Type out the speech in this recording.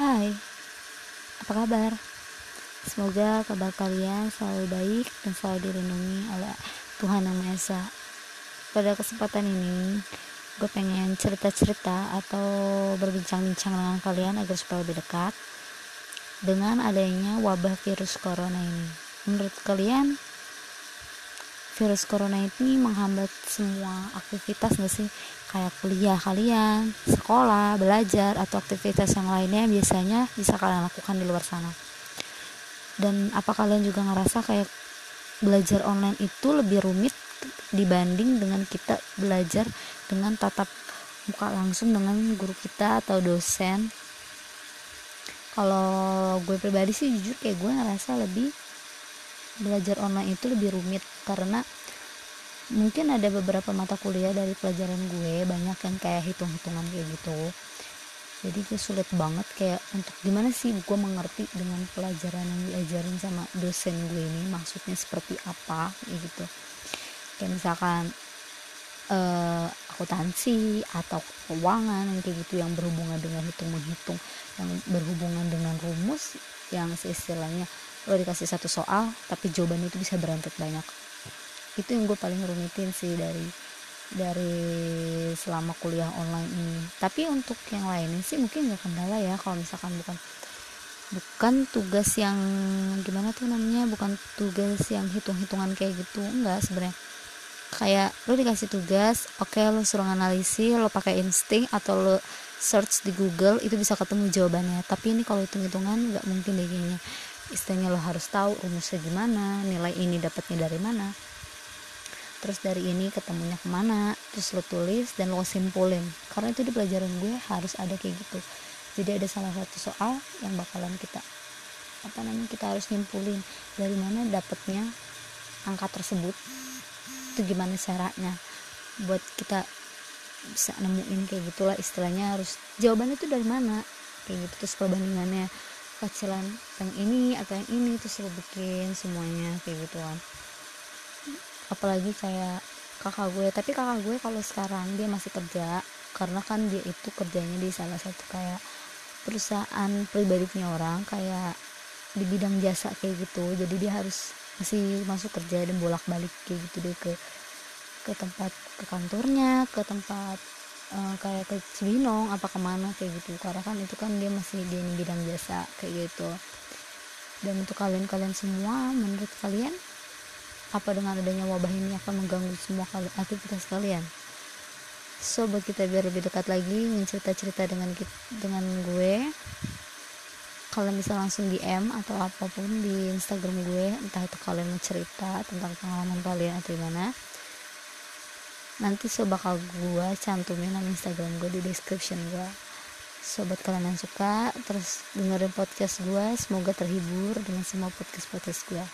Hai, apa kabar? Semoga kabar kalian selalu baik dan selalu dilindungi oleh Tuhan Yang Maha Esa. Pada kesempatan ini, gue pengen cerita-cerita atau berbincang-bincang dengan kalian agar supaya lebih dekat dengan adanya wabah virus corona ini. Menurut kalian, virus corona ini menghambat semua aktivitas gak sih kayak kuliah kalian, sekolah, belajar atau aktivitas yang lainnya biasanya bisa kalian lakukan di luar sana. Dan apa kalian juga ngerasa kayak belajar online itu lebih rumit dibanding dengan kita belajar dengan tatap muka langsung dengan guru kita atau dosen kalau gue pribadi sih jujur kayak gue ngerasa lebih belajar online itu lebih rumit karena mungkin ada beberapa mata kuliah dari pelajaran gue banyak yang kayak hitung-hitungan kayak gitu. Jadi gue sulit banget kayak untuk gimana sih gue mengerti dengan pelajaran yang diajarin sama dosen gue ini maksudnya seperti apa gitu. Kayak misalkan uh, akuntansi atau keuangan yang kayak gitu yang berhubungan dengan hitung menghitung yang berhubungan dengan rumus yang istilahnya lo dikasih satu soal tapi jawabannya itu bisa berantet banyak. Itu yang gue paling rumitin sih dari dari selama kuliah online ini. Tapi untuk yang lainnya sih mungkin gak kendala ya kalau misalkan bukan bukan tugas yang gimana tuh namanya bukan tugas yang hitung-hitungan kayak gitu enggak sebenarnya. Kayak lo dikasih tugas oke okay, lo suruh analisis lo pakai insting atau lo search di Google itu bisa ketemu jawabannya. Tapi ini kalau hitung-hitungan nggak mungkin deh gini istilahnya lo harus tahu rumusnya gimana nilai ini dapatnya dari mana. Terus dari ini ketemunya ke mana terus lo tulis dan lo simpulin. Karena itu di pelajaran gue harus ada kayak gitu. Jadi ada salah satu soal yang bakalan kita apa namanya kita harus nyimpulin dari mana dapatnya angka tersebut. Itu gimana caranya buat kita bisa nemuin kayak gitulah istilahnya. Harus jawabannya itu dari mana? Kayak gitu terus perbandingannya kecilan yang ini atau yang ini terus lo bikin semuanya kayak gitu kan apalagi kayak kakak gue. Tapi kakak gue kalau sekarang dia masih kerja karena kan dia itu kerjanya di salah satu kayak perusahaan pribadi punya orang kayak di bidang jasa kayak gitu. Jadi dia harus masih masuk kerja dan bolak balik kayak gitu deh ke ke tempat ke kantornya ke tempat uh, kayak ke Cibinong apa ke mana kayak gitu. Karena kan itu kan dia masih di bidang jasa kayak gitu. Dan untuk kalian-kalian semua menurut kalian apa dengan adanya wabah ini akan mengganggu semua aktivitas kalian? So buat kita biar lebih dekat lagi cerita-cerita dengan dengan gue kalian bisa langsung DM atau apa pun di Instagram gue entah itu kalian mau cerita tentang pengalaman kalian atau gimana nanti so bakal gue cantumin nama instagram gue di description gue sobat kalian yang suka terus dengerin podcast gue semoga terhibur dengan semua podcast podcast gue